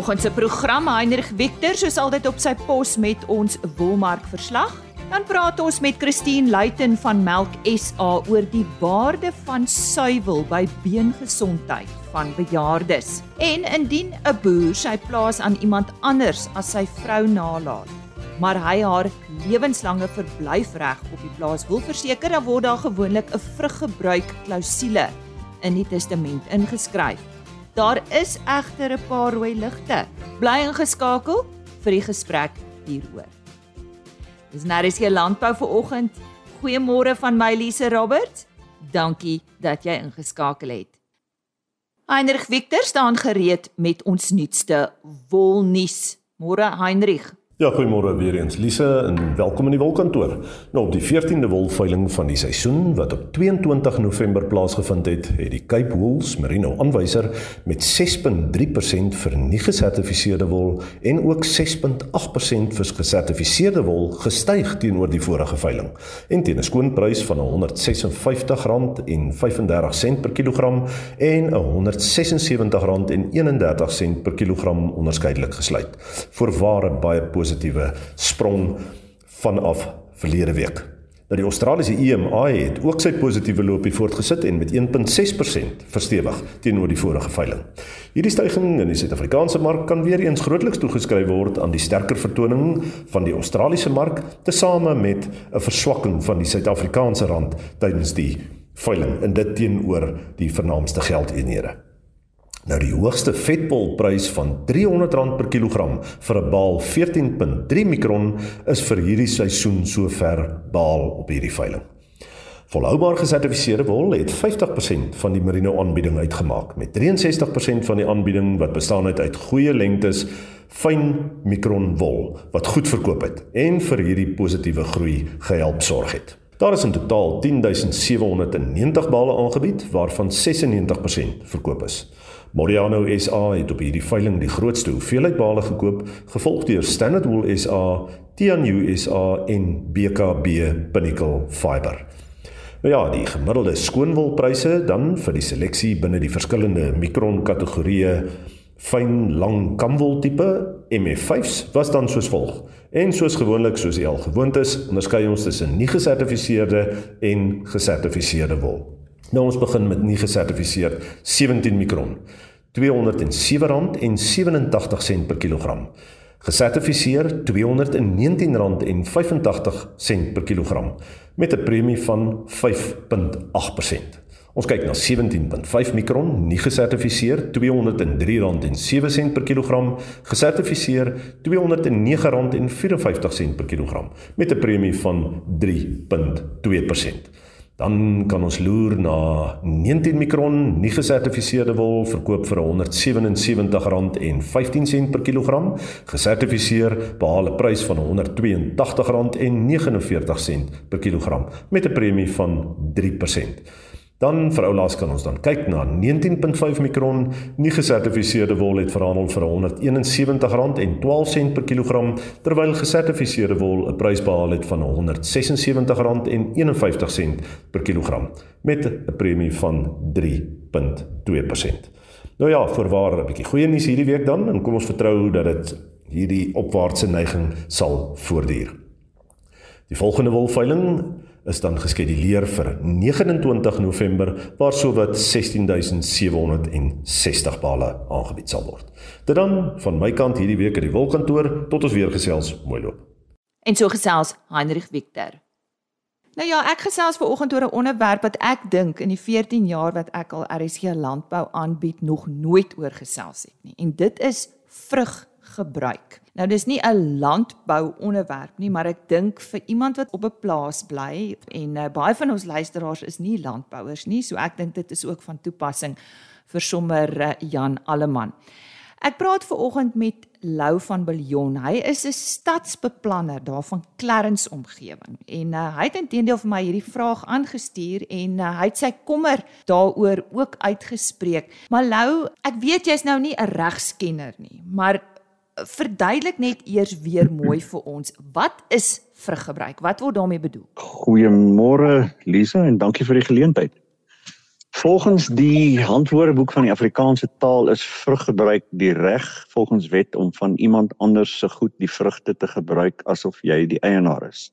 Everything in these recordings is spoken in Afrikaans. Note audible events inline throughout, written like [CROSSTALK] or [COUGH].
vanoggend se program Heinrich Victor soos altyd op sy pos met ons wolmark verslag. Dan praat ons met Christine Luiten van Melk SA oor die waarde van suiwel by beengesondheid van bejaardes. En indien 'n boer sy plaas aan iemand anders as sy vrou nalat, maar hy haar lewenslange verblyfreg op die plaas wil verseker, dan word daar gewoonlik 'n vruggebruik klousule in die testament ingeskryf. Daar is egter 'n paar rooi ligte. Bly ingeskakel vir die gesprek hieroor. Dis nou is hier landbou vir oggend. Goeiemôre van my Lise Roberts. Dankie dat jy ingeskakel het. Heinrich Victor staan gereed met ons nuutste wolnuus. Môre Heinrich. Ja, goeiemôre weer eens Lise en welkom in die wolkantoor. Nou op die 14de wolveiling van die seisoen wat op 22 November plaasgevind het, het die Cape Wools Merino aanwyser met 6.3% vir nie gesertifiseerde wol en ook 6.8% vir gesertifiseerde wol gestyg teenoor die vorige veiling. En teen 'n skoonprys van R156.35 per kilogram en R176.31 per kilogram onderskeidelik gesluit. Voorwaar baie positief positiewe sprong vanaf verlede week. Nou die Australiese EMI het ook sy positiewe loopie voortgesit en met 1.6% verstewig teenoor die vorige veiling. Hierdie stygings in die Suid-Afrikaanse mark kan weer eens grootliks toegeskryf word aan die sterker vertoning van die Australiese mark tesame met 'n verswakking van die Suid-Afrikaanse rand tydens die veiling en dit teenoor die vernaamste geldeenhede. Nou die hoogste vetpolprys van R300 per kilogram vir 'n baal 14.3 mikron is vir hierdie seisoen sover behaal op hierdie veiling. Volhoubaar gesertifiseerde wol het 50% van die merino aanbieding uitgemaak met 63% van die aanbieding wat bestaan uit uit goeie lengtes fyn mikron wol wat goed verkoop het en vir hierdie positiewe groei gehelp sorg het. Daar is in totaal 10790 bale aangebied waarvan 96% verkoop is. Moriano SA het op hierdie veiling die grootste hoeveelheid bale gekoop, gevolg deur Standard Wool SA, Tianyu SA en BKB Pinnacle Fiber. Nou ja, die gemiddelde skoonwolpryse dan vir die seleksie binne die verskillende mikron kategorieë fyn lang kamwol tipe MF5s was dan soos volg. En soos gewoonlik soos jy al gewoond is, onderskei ons tussen nie gesertifiseerde en gesertifiseerde wol. Nou ons begin met nie gesertifiseerd 17 mikron. R207.87 per kilogram. Gesertifiseer R219.85 per kilogram met 'n premie van 5.8%. Ons kyk na 17.5 mikron, nie gesertifiseer R203.07 per kilogram, gesertifiseer R209.54 per kilogram met 'n premie van 3.2%. Dan kan ons loer na 19 mikron nie gesertifiseerde wol verkoop vir R177.15 per kilogram, gesertifiseer behaal 'n prys van R182.49 per kilogram met 'n premie van 3%. Dan vir ou laas kan ons dan kyk na 19.5 mikron nie gesertifiseerde wol het verhandel vir R171.12 per kilogram terwyl gesertifiseerde wol 'n prys behaal het van R176.51 per kilogram met 'n premie van 3.2%. Nou ja, voorwaar 'n bietjie goeie nuus hierdie week dan en kom ons vertrou dat dit hierdie opwaartse neiging sal voortduur. Die volgende wolveiling is dan geskeduleer vir 29 November waar sowat 16760 bale aangebied sal word. Dit dan van my kant hierdie week in die wolkantoor tot ons weer gesels mooi loop. En so gesels Heinrich Victor. Nou ja, ek gesels ver oggend oor 'n onderwerp wat ek dink in die 14 jaar wat ek al RSG landbou aanbied nog nooit oor gesels het nie. En dit is vruggebruik. Nou dis nie 'n landbou onderwerp nie, maar ek dink vir iemand wat op 'n plaas bly en uh, baie van ons luisteraars is nie landbouers nie, so ek dink dit is ook van toepassing vir sommer uh, Jan Alleman. Ek praat ver oggend met Lou van Biljon. Hy is 'n stadsbeplanner daar van Clarence omgewing en uh, hy het intedeel vir my hierdie vraag aangestuur en uh, hy het sy kommer daaroor ook uitgespreek. Maar Lou, ek weet jy's nou nie 'n regskenner nie, maar verduidelik net eers weer mooi vir ons wat is vruggebruik? Wat word daarmee bedoel? Goeiemôre Lisa en dankie vir die geleentheid. Volgens die handwoordeboek van die Afrikaanse taal is vruggebruik die reg volgens wet om van iemand anders se goed die vrugte te gebruik asof jy die eienaar is.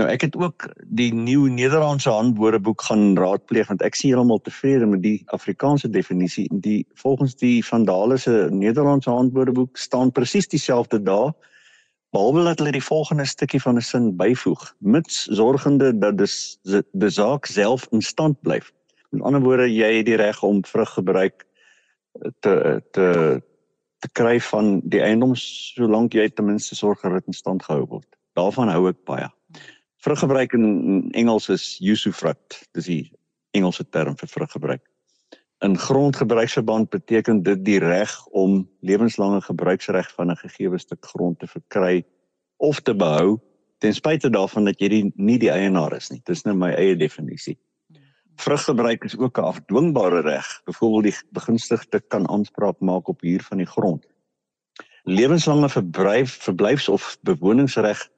Nou ek het ook die nuwe Nederlandse handwoordeboek gaan raadpleeg want ek sien heeltemal tevrede met die Afrikaanse definisie. Die volgens die Vandale se Nederlandse handwoordeboek staan presies dieselfde daar behalwe dat hulle die volgende stukkie van 'n sin byvoeg mits sorgende dat dis die saak self in stand bly. Met ander woorde, jy het die reg om vrug gebruik te te te kry van die eiendom solank jy ten minste sorg dat dit in stand gehou word. Daarvan hou ek baie. Vruggebruik in Engels is usufruct. Dis die Engelse term vir vruggebruik. In grondgebruiksverband beteken dit die reg om lewenslange gebruiksreg van 'n gegeewe stuk grond te verkry of te behou ten spyte daarvan dat jy die, nie die eienaar is nie. Dis nou my eie definisie vruggebruik is ook 'n afdwingbare reg. Byvoorbeeld die begunstigde kan aanspraak maak op huur van die grond. Lewenslange verblyf verblyfs of bewoningsreg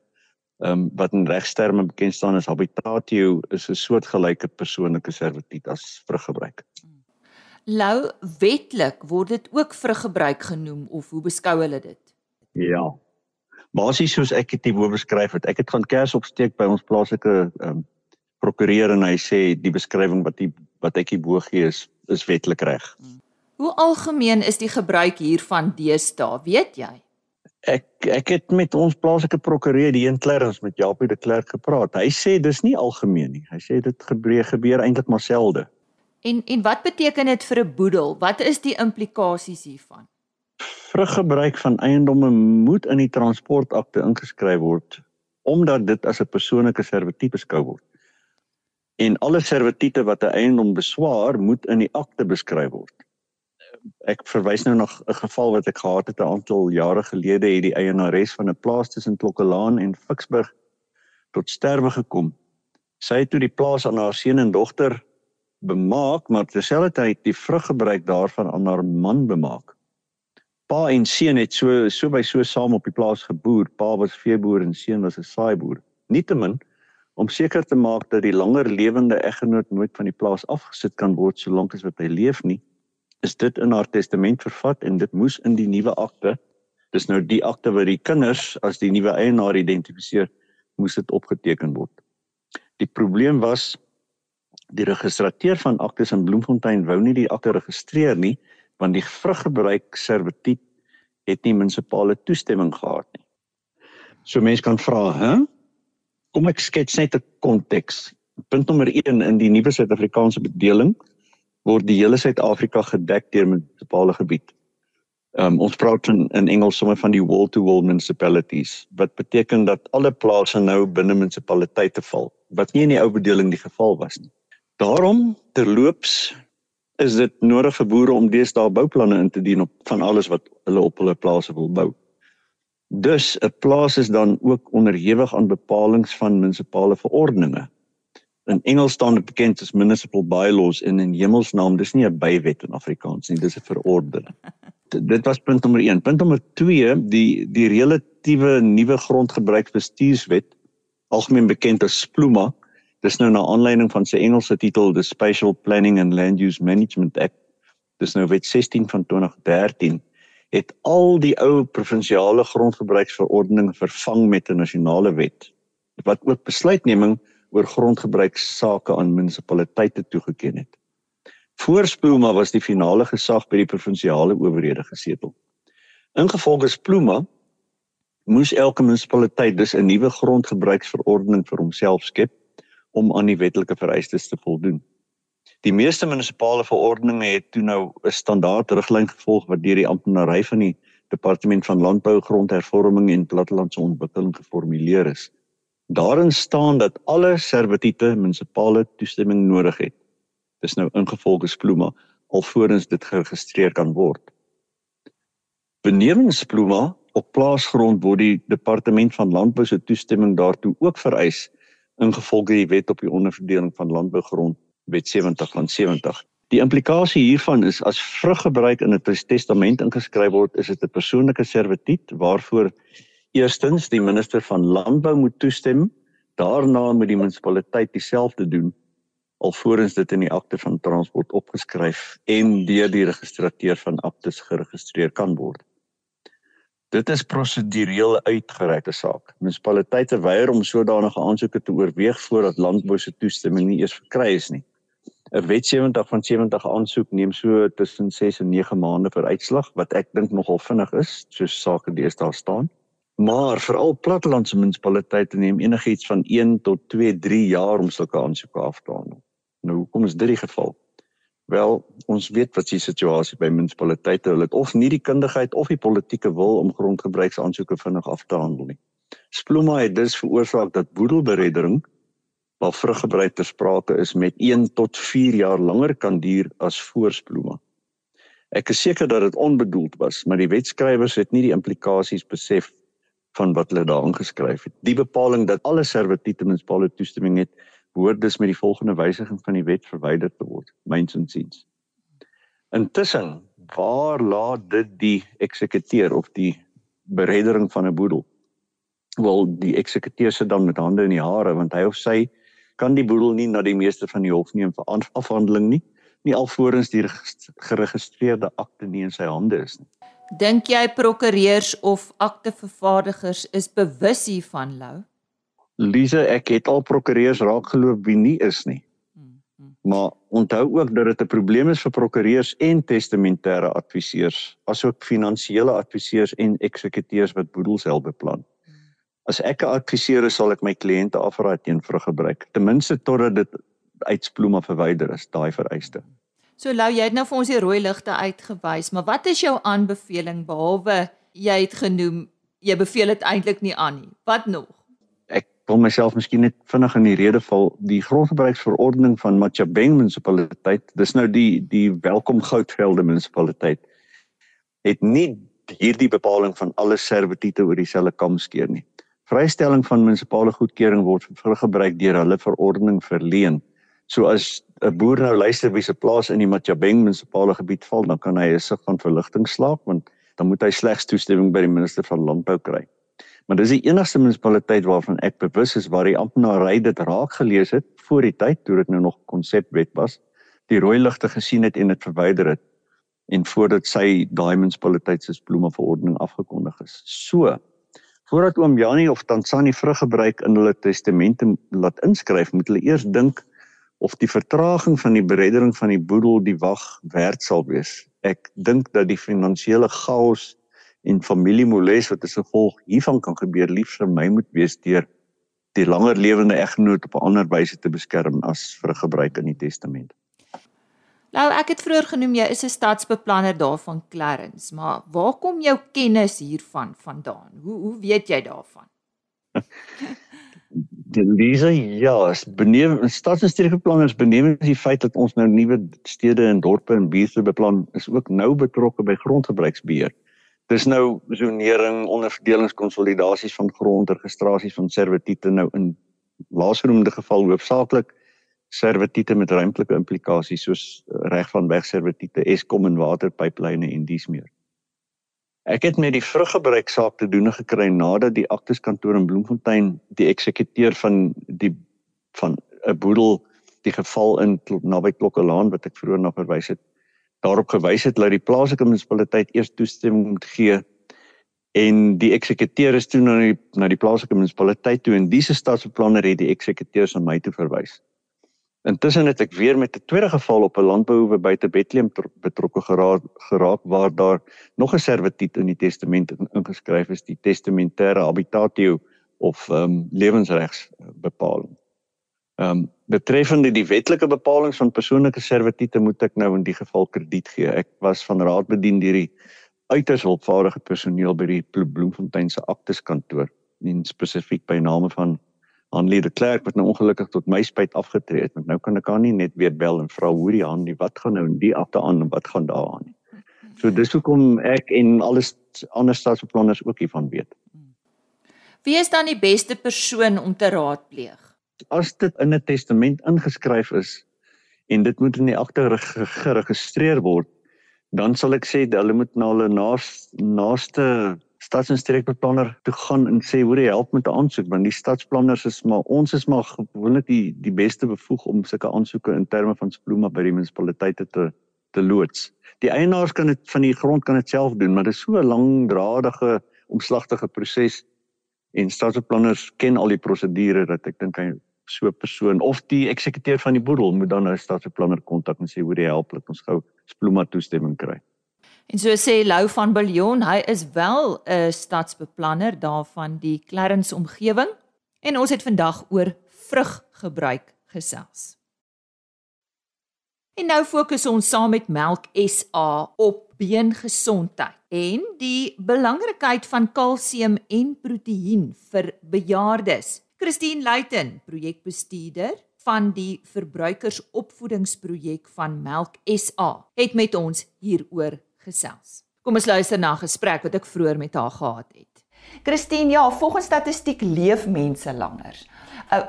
um, wat in regsterme bekend staan as habitatio is 'n soortgelyke persoonlike servitut as vruggebruik. Lou wetlik word dit ook vruggebruik genoem of hoe beskou hulle dit? Ja. Basies soos ek dit hier beskryf het. Ek het gaan kers opsteek by ons plaaslike ehm um, prokureur en hy sê die beskrywing wat hy wat ek hierbo gee is is wetlik reg. Hoe algemeen is die gebruik hiervan deesdae, weet jy? Ek ek het met ons plaaslike prokureur die een Clarence met Japie de Klerk gepraat. Hy sê dis nie algemeen nie. Hy sê dit gebeur gebeur eintlik maar selde. En en wat beteken dit vir 'n boedel? Wat is die implikasies hiervan? Vruggebruik van eiendomme moet in die transportakte ingeskryf word omdat dit as 'n persoonlike servitut beskou word en alle servitute wat 'n eiendom beswaar moet in die akte beskryf word. Ek verwys nou nog 'n geval wat ek gehad het 'n aantal jare gelede het die eienares van 'n plaas tussen Klokkelaan en Ficksburg tot sterwe gekom. Sy het toe die plaas aan haar seun en dogter bemaak, maar terselfdertyd die vruggebruik daarvan aan haar man bemaak. Pa en seun het so so by so saam op die plaas geboer. Pa was veeboer en seun was 'n saaiboer. Nietemin om seker te maak dat die langer lewende eggenoot nooit van die plaas afgesit kan word solank as wat hy leef nie, is dit in haar testament vervat en dit moes in die nuwe akte, dis nou die akte wat die kinders as die nuwe eienaar identifiseer, moes dit opgeteken word. Die probleem was die registrateur van aktes in Bloemfontein wou nie die akte registreer nie want die vruggebruik servitut het nie munisipale toestemming gehad nie. So mense kan vra, hè? kom ek skets net 'n konteks. Punt nommer 1 in die nuwe Suid-Afrikaanse bedeling word die hele Suid-Afrika gedek deur munisipale gebied. Um, ons praat in, in Engels sommer van die wall-to-wall -wall municipalities wat beteken dat alle plase nou binne munisipaliteite val wat nie in die ou bedeling die geval was nie. Daarom terloops is dit nodig vir boere om deesdae bouplanne in te dien op van alles wat hulle op hulle plase wil bou. Dus 'n plaas is dan ook onderhewig aan bepalinge van munisipale verordeninge. In Engels staan dit bekend as municipal bylaws en in hemelsnaam dis nie 'n bywet in Afrikaans nie, dis 'n verordening. [LAUGHS] Dit was punt nommer 1. Punt nommer 2, die die relatiewe nuwe grondgebruikbestuurswet, algemeen bekend as SPLUMA, dis nou na aanleiding van sy Engelse titel The Spatial Planning and Land Use Management Act. Dis nou wet 16 van 2013 het al die ou provinsiale grondgebruiksverordening vervang met 'n nasionale wet wat ook besluitneming oor grondgebruiksake aan munisipaliteite toegeken het. Voorspoelma was die finale gesag by die provinsiale owerhede gesetel. Ingevolge Sploema moes elke munisipaliteit dus 'n nuwe grondgebruiksverordening vir homself skep om aan die wetlike vereistes te voldoen. Die meeste munisipale verordeninge het toe nou 'n standaard riglyn gevolg wat deur die amptenary van die Departement van Landbou, Grondhervorming en Plattelandse Ontwikkeling geformuleer is. Daarin staan dat alle servitute munisipale toestemming nodig het. Dis nou ingevolge Spluma alvorens dit geregistreer kan word. Benewens Spluma op plaasgrond word die Departement van Landbou se toestemming daartoe ook vereis ingevolge die wet op die onderverdeling van landbougrond wet 70 van 70. Die implikasie hiervan is as vruggebruik in 'n testament ingeskryf word, is dit 'n persoonlike servitut waarvoor eerstens die minister van landbou moet toestem, daarna moet die munisipaliteit dieselfde doen alvorens dit in die akte van transport opgeskryf en deur die registrateur van aktes geregistreer kan word. Dit is prosedureel uitgereikte saak. Munisipaliteite weier om sodanige aansoeke te oorweeg voordat landbou se toestemming nie eers verkry is nie. 'n Wet 70 van 70 aansoek neem so tussen 6 en 9 maande vir uitslag wat ek dink nogal vinnig is, soos sake deesdae staan. Maar veral plattelandse munisipaliteite neem enigiets van 1 tot 2, 3 jaar om sulke aansoeke af te handel. Nou hoekom is dit die geval? Wel, ons weet wat die situasie by munisipaliteite, hulle het of nie die kundigheid of die politieke wil om grondgebruiksaansoeke vinnig af te handel nie. Sploma het dus veroorsaak dat boedelbereddering waar vruggebruik ter sprake is met 1 tot 4 jaar langer kan duur as voor Sploma. Ek is seker dat dit onbedoeld was, maar die wetskrywers het nie die implikasies besef van wat hulle daar ingeskryf het. Die bepaling dat alle servitute munisipale toestemming het, behoort dus met die volgende wysiging van die wet verwyder te word, myns insiens. Intussen, waar laat dit die eksekuteur of die bereddering van 'n boedel? Wel, die eksekuteur sit dan met hande in die hare want hy of sy kan die boedel nie na die meester van die hof neem vir afhandeling nie, nie alvorens die geregistreerde akte nie in sy hande is nie. Dink jy prokureurs of aktevervaardigers is bewus hiervan, Lou? Lise, ek het al prokureurs raakgeloop wie nie is nie. Hmm, hmm. Maar onthou ook dat dit 'n probleem is vir prokureurs en testamentêre adviseurs, asook finansiële adviseurs en eksekuteurs wat boedels help beplan. Hmm. As ek 'n adviseur is, sal ek my kliënte afraai teen vruggebruik, ten minste totdat dit uitsploma verwyder is, daai vereiste. So Lou, jy het nou vir ons die rooi ligte uitgewys, maar wat is jou aanbeveling behalwe jy het genoem jy beveel dit eintlik nie aan nie. Wat nog? Ek wil myself miskien net vinnig in die rede val. Die grondgebruiksverordening van Machabeng munisipaliteit, dis nou die die Welkom Goudvelde munisipaliteit het nie hierdie bepaling van alle servitute oor dieselfde kam skeer nie. Vrystelling van munisipale goedkeuring word vir gebruik deur hulle verordening verleen. So as 'n boer nou luister wie se plaas in die Machabeng munisipale gebied val, dan kan hy 'n sig van verligting slaap want dan moet hy slegs toestemming by die minister van landbou kry. Maar dis die enigste munisipaliteit waarvan ek bewus is waar die amptenary dit raak gelees het voor die tyd toe dit nou nog konsepwet was, die rooi ligte gesien het en dit verwyder het en voordat sy daai munisipaliteit se bloeme verordening afgekondig is. So Voordat oom Janie of Tansani vrug gebruik in hulle testamente laat inskryf, moet hulle eers dink of die vertraging van die bereddering van die boedel die wag werd sal wees. Ek dink dat die finansiële chaos en familiemoles wat as gevolg hiervan kan gebeur liefs vir my moet wees deur die langer lewende eggenoot op 'n ander wyse te beskerm as vir 'n gebruik in die testament. Nou ek het vroeër genoem jy is 'n stadsbeplanner daarvan Clarence, maar waar kom jou kennis hiervan vandaan? Hoe hoe weet jy daarvan? [LAUGHS] Lisa, ja, beneem stads- en streekbeplanners beneem die feit dat ons nou nuwe stede en dorpe en buurte beplan, is ook nou betrokke by grondgebruiksbeheer. Dis nou zonering, onderverdelingskonsolidasies van grond, registrasies van servitute nou in laasgenoemde geval hoofsaaklik servitute met ruimtelike implikasies soos reg van wegservitute, Eskom en waterpyplyne en dies meer. Ek het met die vruggebruik saak te doen gekry nadat die akteskantoor in Bloemfontein die eksekuteur van die van 'n boedel die geval in naby Klokkelaan wat ek vroeër na verwys het daarop gewys het dat die plaaslike munisipaliteit eers toestemming moet gee en die eksekuteur is toe na die na die plaaslike munisipaliteit toe en diese stadsbeplanner het die eksekuteurs aan my toe verwys. Intussen het ek weer met 'n tweede geval op 'n landbouhoewe buite Bethlehem betrokke geraak, geraak waar daar nog 'n servitut in die testament ingeskryf is, die testamentêre habitatio of ehm um, lewensregs bepaling. Ehm um, betreffende die wetlike bepalinge van persoonlike servitute moet ek nou in die geval krediet gee. Ek was van raad bedien deur die uiters hulpvaardige personeel by die Bloemfontein se akteskantoor, nie spesifiek by name van Hanlie de Klerk wat nou ongelukkig tot my spyt afgetree het, want nou kan ek haar nie net weer bel en vra hoe die Hanlie, wat gaan nou in die akte aan en wat gaan daar aan nie. So dis hoekom ek en alles ander staatsbeplanners ook hiervan weet. Wie is dan die beste persoon om te raadpleeg? As dit in 'n testament ingeskryf is en dit moet in die akte geregistreer word, dan sal ek sê hulle moet na hulle naaste stads- en streekbeplanner toe gaan en sê hoor jy help met 'n aansoek want die stadsplanners is maar ons is maar gewoonlik die die beste bevoeg om sulke aansoeke in terme van sploma by die munisipaliteite te te loods. Die eienaars kan dit van die grond kan dit self doen, maar dit is so 'n langdradige, omslagtige proses en stadsbeplanners ken al die prosedure dat ek dink hy so 'n persoon of die eksekuteur van die boedel moet dan nou 'n stadsbeplanner kontak en sê hoe die help dat ons gou sploma toestemming kry. En so sê Lou van Biljon, hy is wel 'n stadsbeplanner daarvan die Clarence omgewing en ons het vandag oor vruggebruik gesels. En nou fokus ons saam met Melk SA op beengesondheid en die belangrikheid van kalsium en proteïen vir bejaardes. Christine Luiten, projekbestuurder van die verbruikersopvoedingsprojek van Melk SA, het met ons hieroor gesels. Kom ons luister na 'n gesprek wat ek vroeër met haar gehad het. Christine, ja, volgens statistiek leef mense langer. Uh,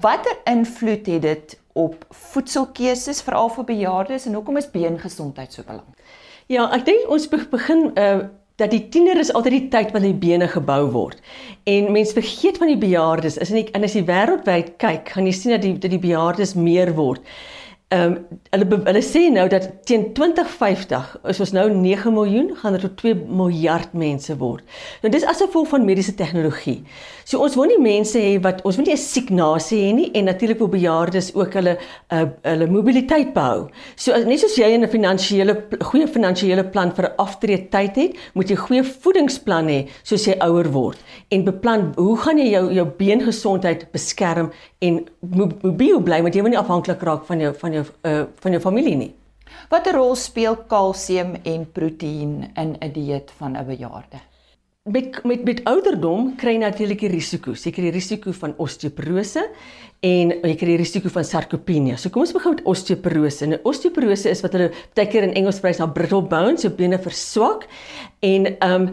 watter invloed het dit op voedselkeuses veral vir bejaardes en hoekom is beengesondheid so belangrik? Ja, ek dink ons begin uh dat die tiener is altyd die tyd wanneer die bene gebou word. En mense vergeet van die bejaardes. Is en, en as jy wêreldwyd kyk, gaan jy sien dat die dat die bejaardes meer word. Ehm um, hulle hulle sê nou dat teen 2050 is ons nou 9 miljoen gaan dit tot 2 miljard mense word. Nou dis as gevolg van mediese tegnologie. So ons wil nie mense hê wat ons wil nie 'n siek nasie hê nie en natuurlik wil bejaardes ook hulle uh, hulle mobiliteit behou. So net soos jy 'n finansiële goeie finansiële plan vir aftreë tyd het, moet jy goeie voedingsplan hê soos jy ouer word en beplan hoe gaan jy jou jou beengesondheid beskerm en mobiel bly want jy moet nie afhanklik raak van jou van jou uh, van jou familie nie. Watter rol speel kalsium en proteïen in 'n dieet van 'n bejaarde? met met met ouderdom kry jy natuurlik die risiko. Jy kry die risiko van osteoporose en jy kry die risiko van sarkopenia. So kom ons begin met osteoporose. Nou osteoporose is wat hulle baie keer in Engels verwys na brittle bones, so bene verswak en ehm um,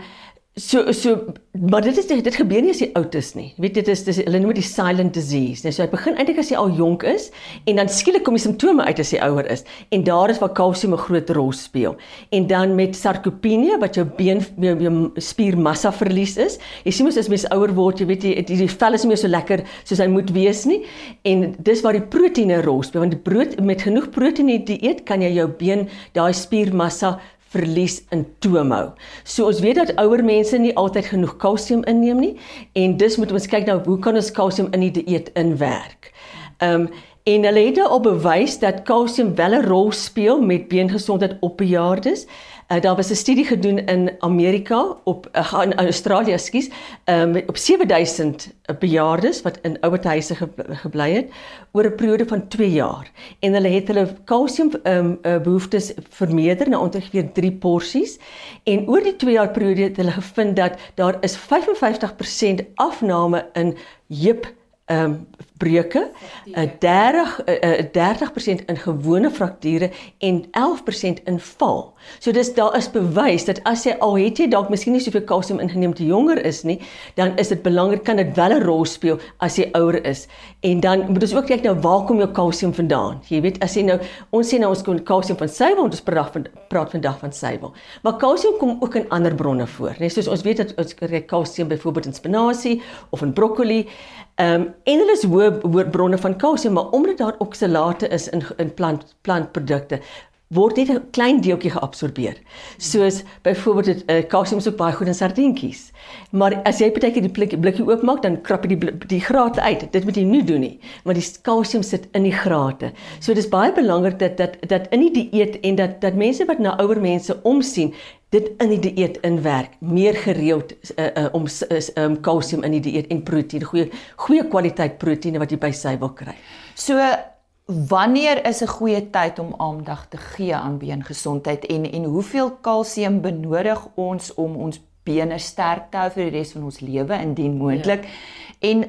So so maar dit is dit gebeur nie as jy oud is nie. Weet dit is dis hulle noem dit silent disease. Nou so hy begin eintlik as jy al jonk is en dan skielik kom die simptome uit as jy ouer is en daar is waar kalsium 'n groot rol speel. En dan met sarkopenia wat jou been jou, jou spiermassa verlies is. Jy sien mos as mens ouer word, jy weet jy die, die vel is nie meer so lekker soos hy moet wees nie en dis waar die proteïene rol speel want die brood met genoeg proteïene dieet kan jy jou been daai spiermassa verlies in toom hou. So ons weet dat ouer mense nie altyd genoeg kalsium inneem nie en dus moet ons kyk nou hoe kan ons kalsium in die dieet inwerk. Ehm um, en hulle het al bewys dat kalsium wel 'n rol speel met beengesondheid op bejaardes. Uh, daar was 'n studie gedoen in Amerika op uh, in Australië, skus, um, op 7000 bejaardes wat in ouerhuise ge, gebly het oor 'n periode van 2 jaar. En hulle het hulle kalsium um, uh, behoeftes vermeerder na ongeveer 3 porsies en oor die 2 jaar periode het hulle gevind dat daar is 55% afname in heup ehm um, breuke, 'n 30 'n 30% in gewone frakture en 11% in val. So dis daar is bewys dat as jy al het jy dalk miskien nie soveel kalsium ingeneem te jonger is nie, dan is dit belangrik kan dit wel 'n rol speel as jy ouer is. En dan moet ons ook kyk nou waar kom jou kalsium vandaan? Jy weet as jy nou ons sê nou ons kon kalsium van suiwel, ons praat van praat vandag van suiwel. Maar kalsium kom ook in ander bronne voor, net soos ons weet dat ons kry kalsium byvoorbeeld in spinasie of in broccoli. Ehm um, en hulle is hoë hoë bronne van kalsium, maar omdat daar oksalate is in in plant plantprodukte, word net 'n klein deeltjie geabsorbeer. Soos byvoorbeeld dit uh, kalsium is ook baie goed in sardientjies. Maar as jy partykeer die blik, blikkie oopmaak, dan krap jy die die grate uit. Dit moet jy nie doen nie, want die kalsium sit in die grate. So dis baie belangrik dat dat dat in die dieet en dat dat mense wat na ouer mense omsien, dit in die dieet inwerk, meer gereeld uh, uh, om is um, kalsium in die dieet en proteïen, goeie goeie kwaliteit proteïene wat jy by sy wil kry. So wanneer is 'n goeie tyd om aandag te gee aan beengesondheid en en hoeveel kalsium benodig ons om ons bene sterk te hou vir die res van ons lewe indien moontlik? Ja. En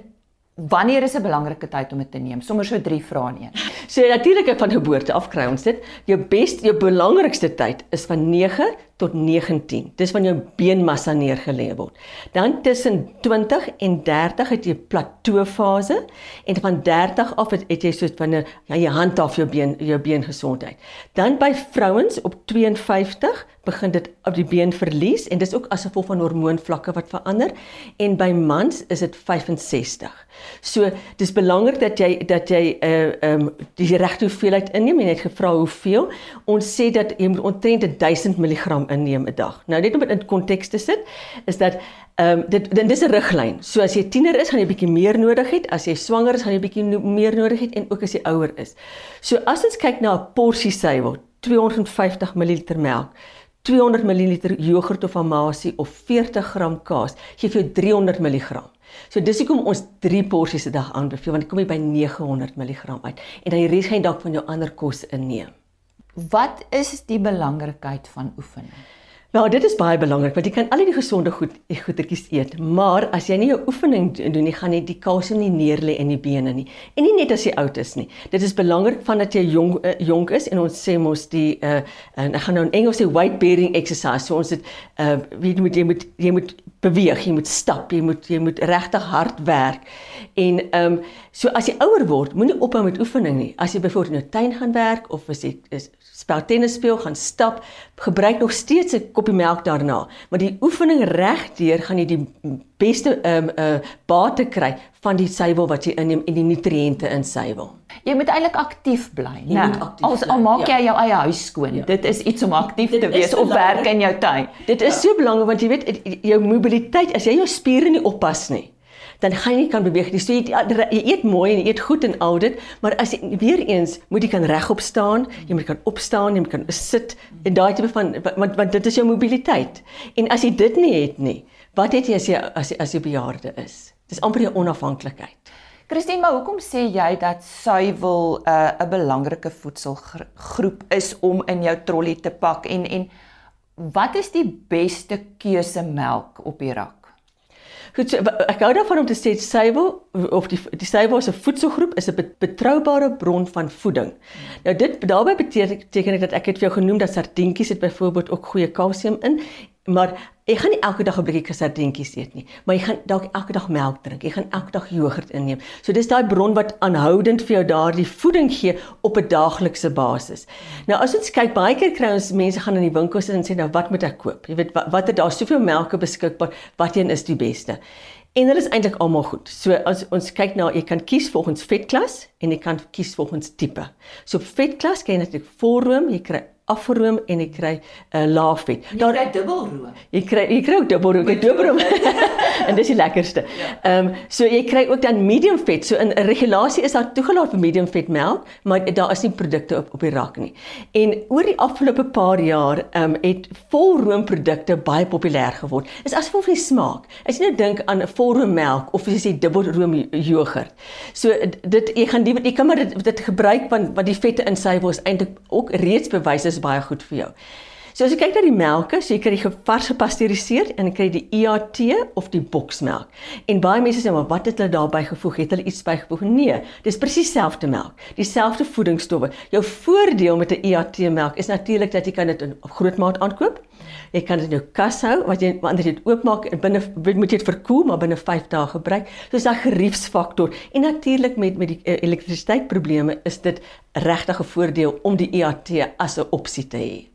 wanneer is 'n belangrike tyd om dit te neem? Sommers so 3 vrae in een. So natuurlik van geboorte af kry ons dit. Jou beste jou belangrikste tyd is van 9 tot 19. Dis wanneer jou beenmassa neergelê word. Dan tussen 20 en 30 het jy plateau fase en van 30 af het, het jy soos wanneer ja, jy handhaaf jou been jou beengesondheid. Dan by vrouens op 52 begin dit op die been verlies en dis ook as gevolg van hormoonvlakke wat verander en by mans is dit 65. So dis belangrik dat jy dat jy uh, um, die regte hoeveelheid inneem en jy het gevra hoeveel. Ons sê dat jy moet omtrent 1000 mg inneem 'n dag. Nou net om dit in konteks te sit, is dat ehm um, dit dit is 'n riglyn. So as jy tiener is, gaan jy bietjie meer nodig hê. As jy swanger is, gaan jy bietjie meer nodig hê en ook as jy ouer is. So as ons kyk na 'n porsie suiwel, 250 ml melk 200 ml jogurt of amasie of 40 gram kaas gee vir jou 300 mg. So dis hoekom ons 3 porsies 'n dag aanbeveel want dit kom jy by 900 mg uit en dan die res gaan jy dalk van jou ander kos inneem. Wat is die belangrikheid van oefening? Nou, dit is baie belangrik want jy kan al die gesonde goed goedertjies eet, maar as jy nie jou oefening doen nie, gaan jy die kalsium nie neerlê in die bene nie. En nie net as jy oud is nie. Dit is belangrik vandat jy jong uh, jonk is en ons sê mos die uh en ek gaan nou in Engels sê weight bearing exercise. So ons het uh weet moet jy moet jy moet beweeg, jy moet stap, jy moet jy moet regtig hard werk. En um, so as jy ouer word, moenie ophou met oefening nie. As jy byvoorbeeld in jou tuin gaan werk of as jy is spel tennis speel, gaan stap, gebruik nog steeds 'n koppie melk daarna, maar die oefening regdeur gaan jy die beste ehm um, uh bate kry van die suiwel wat jy inneem en die nutriënte in suiwel. Jy moet eintlik aktief bly, né? As al maak jy ja. jou eie huis skoon, ja. dit is iets om aktief te wees of werk in jou tuin. Dit is ja. so belangrik want jy weet jou mobiliteit, as jy jou spiere nie oppas nie, dan gaan jy nie kan beweeg nie. So jy, jy eet mooi en jy eet goed en al dit, maar as jy weer eens moet jy kan regop staan, jy moet kan opstaan, jy moet kan sit en daai tipe van want want dit is jou mobiliteit. En as jy dit nie het nie, wat het jy as jy as jy, as jy bejaarde is? Dis amper jou onafhanklikheid. Christine, maar hoekom sê jy dat suiwel 'n uh, 'n belangrike voedselgroep is om in jou trolly te pak en en wat is die beste keuse melk op die rak? Goed, so, ek hou daarvan om te sê suiwel of die die suiwel as 'n voedselgroep is 'n betroubare bron van voeding. Nou dit daarbey beteken dit dat ek het vir jou genoem dat sardientjies het byvoorbeeld ook goeie kalsium in Maar jy gaan nie elke dag 'n bietjie sardientjies eet nie, maar jy gaan dalk elke dag melk drink. Jy gaan elke dag jogurt inneem. So dis daai bron wat aanhoudend vir jou daardie voeding gee op 'n daaglikse basis. Nou as ons kyk, baie keer kry ons mense gaan in die winkels en sê nou wat moet ek koop? Jy weet wat watter daar soveel melke beskikbaar, wat een is die beste? En dit is eintlik almal goed. So as ons kyk na jy kan kies volgens vetklas en jy kan kies volgens tipe. So vetklas kan jy natuurlik volroom, jy kry afroom en jy kry 'n uh, laag vet. Daar kry dubbelroom. Jy kry jy kry ook dubbelroom, jy dubbelroom. [LAUGHS] en dis die lekkerste. Ja. Ehm um, so jy kry ook dan medium vet. So in regulasie is daar toegelaat vir medium vet melk, maar daar is nie produkte op op die rak nie. En oor die afgelope paar jaar ehm um, het volroom produkte baie populêr geword. Is asof jy smaak. As jy nou dink aan 'n volroom melk of as jy dubbelroom jogurt. So dit jy gaan die jy kan maar dit, dit gebruik want wat die vette in sy was eintlik ook reeds bewys is baie goed vir jou. So as jy kyk na die melke, so jy kry die vars gepasteuriseer en jy kry die IAT of die boksmelk. En baie mense sê maar wat het hulle daarbey gevoeg? Het hulle iets bygevoeg? Nee, dis presies dieselfde melk, dieselfde voedingsstowwe. Jou voordeel met 'n IAT melk is natuurlik dat jy kan dit in groot maat aankoop. Jy kan dit in jou kas hou, wat jy wanneer jy dit oopmaak en binne moet jy dit verkoel maar binne 5 dae gebruik. So dis 'n geriefsfaktor. En natuurlik met met die uh, elektrisiteitsprobleme is dit regtig 'n voordeel om die IAT as 'n opsie te hê.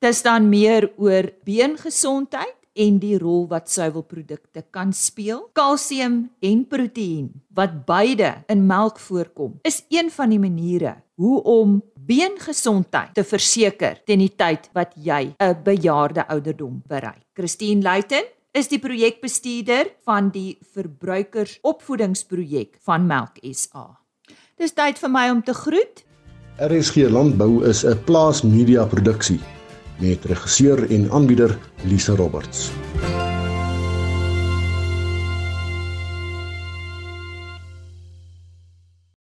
Dis dan meer oor beengesondheid en die rol wat suiwelprodukte kan speel. Kalsium en proteïen wat beide in melk voorkom, is een van die maniere hoe om beengesondheid te verseker teen die tyd wat jy 'n bejaarde ouderdom bereik. Christine Luiten is die projekbestuurder van die verbruikersopvoedingsprojek van Melk SA. Dis tyd vir my om te groet. RSG Landbou is 'n plaas media produksie met regisseur en aanbieder Lise Roberts.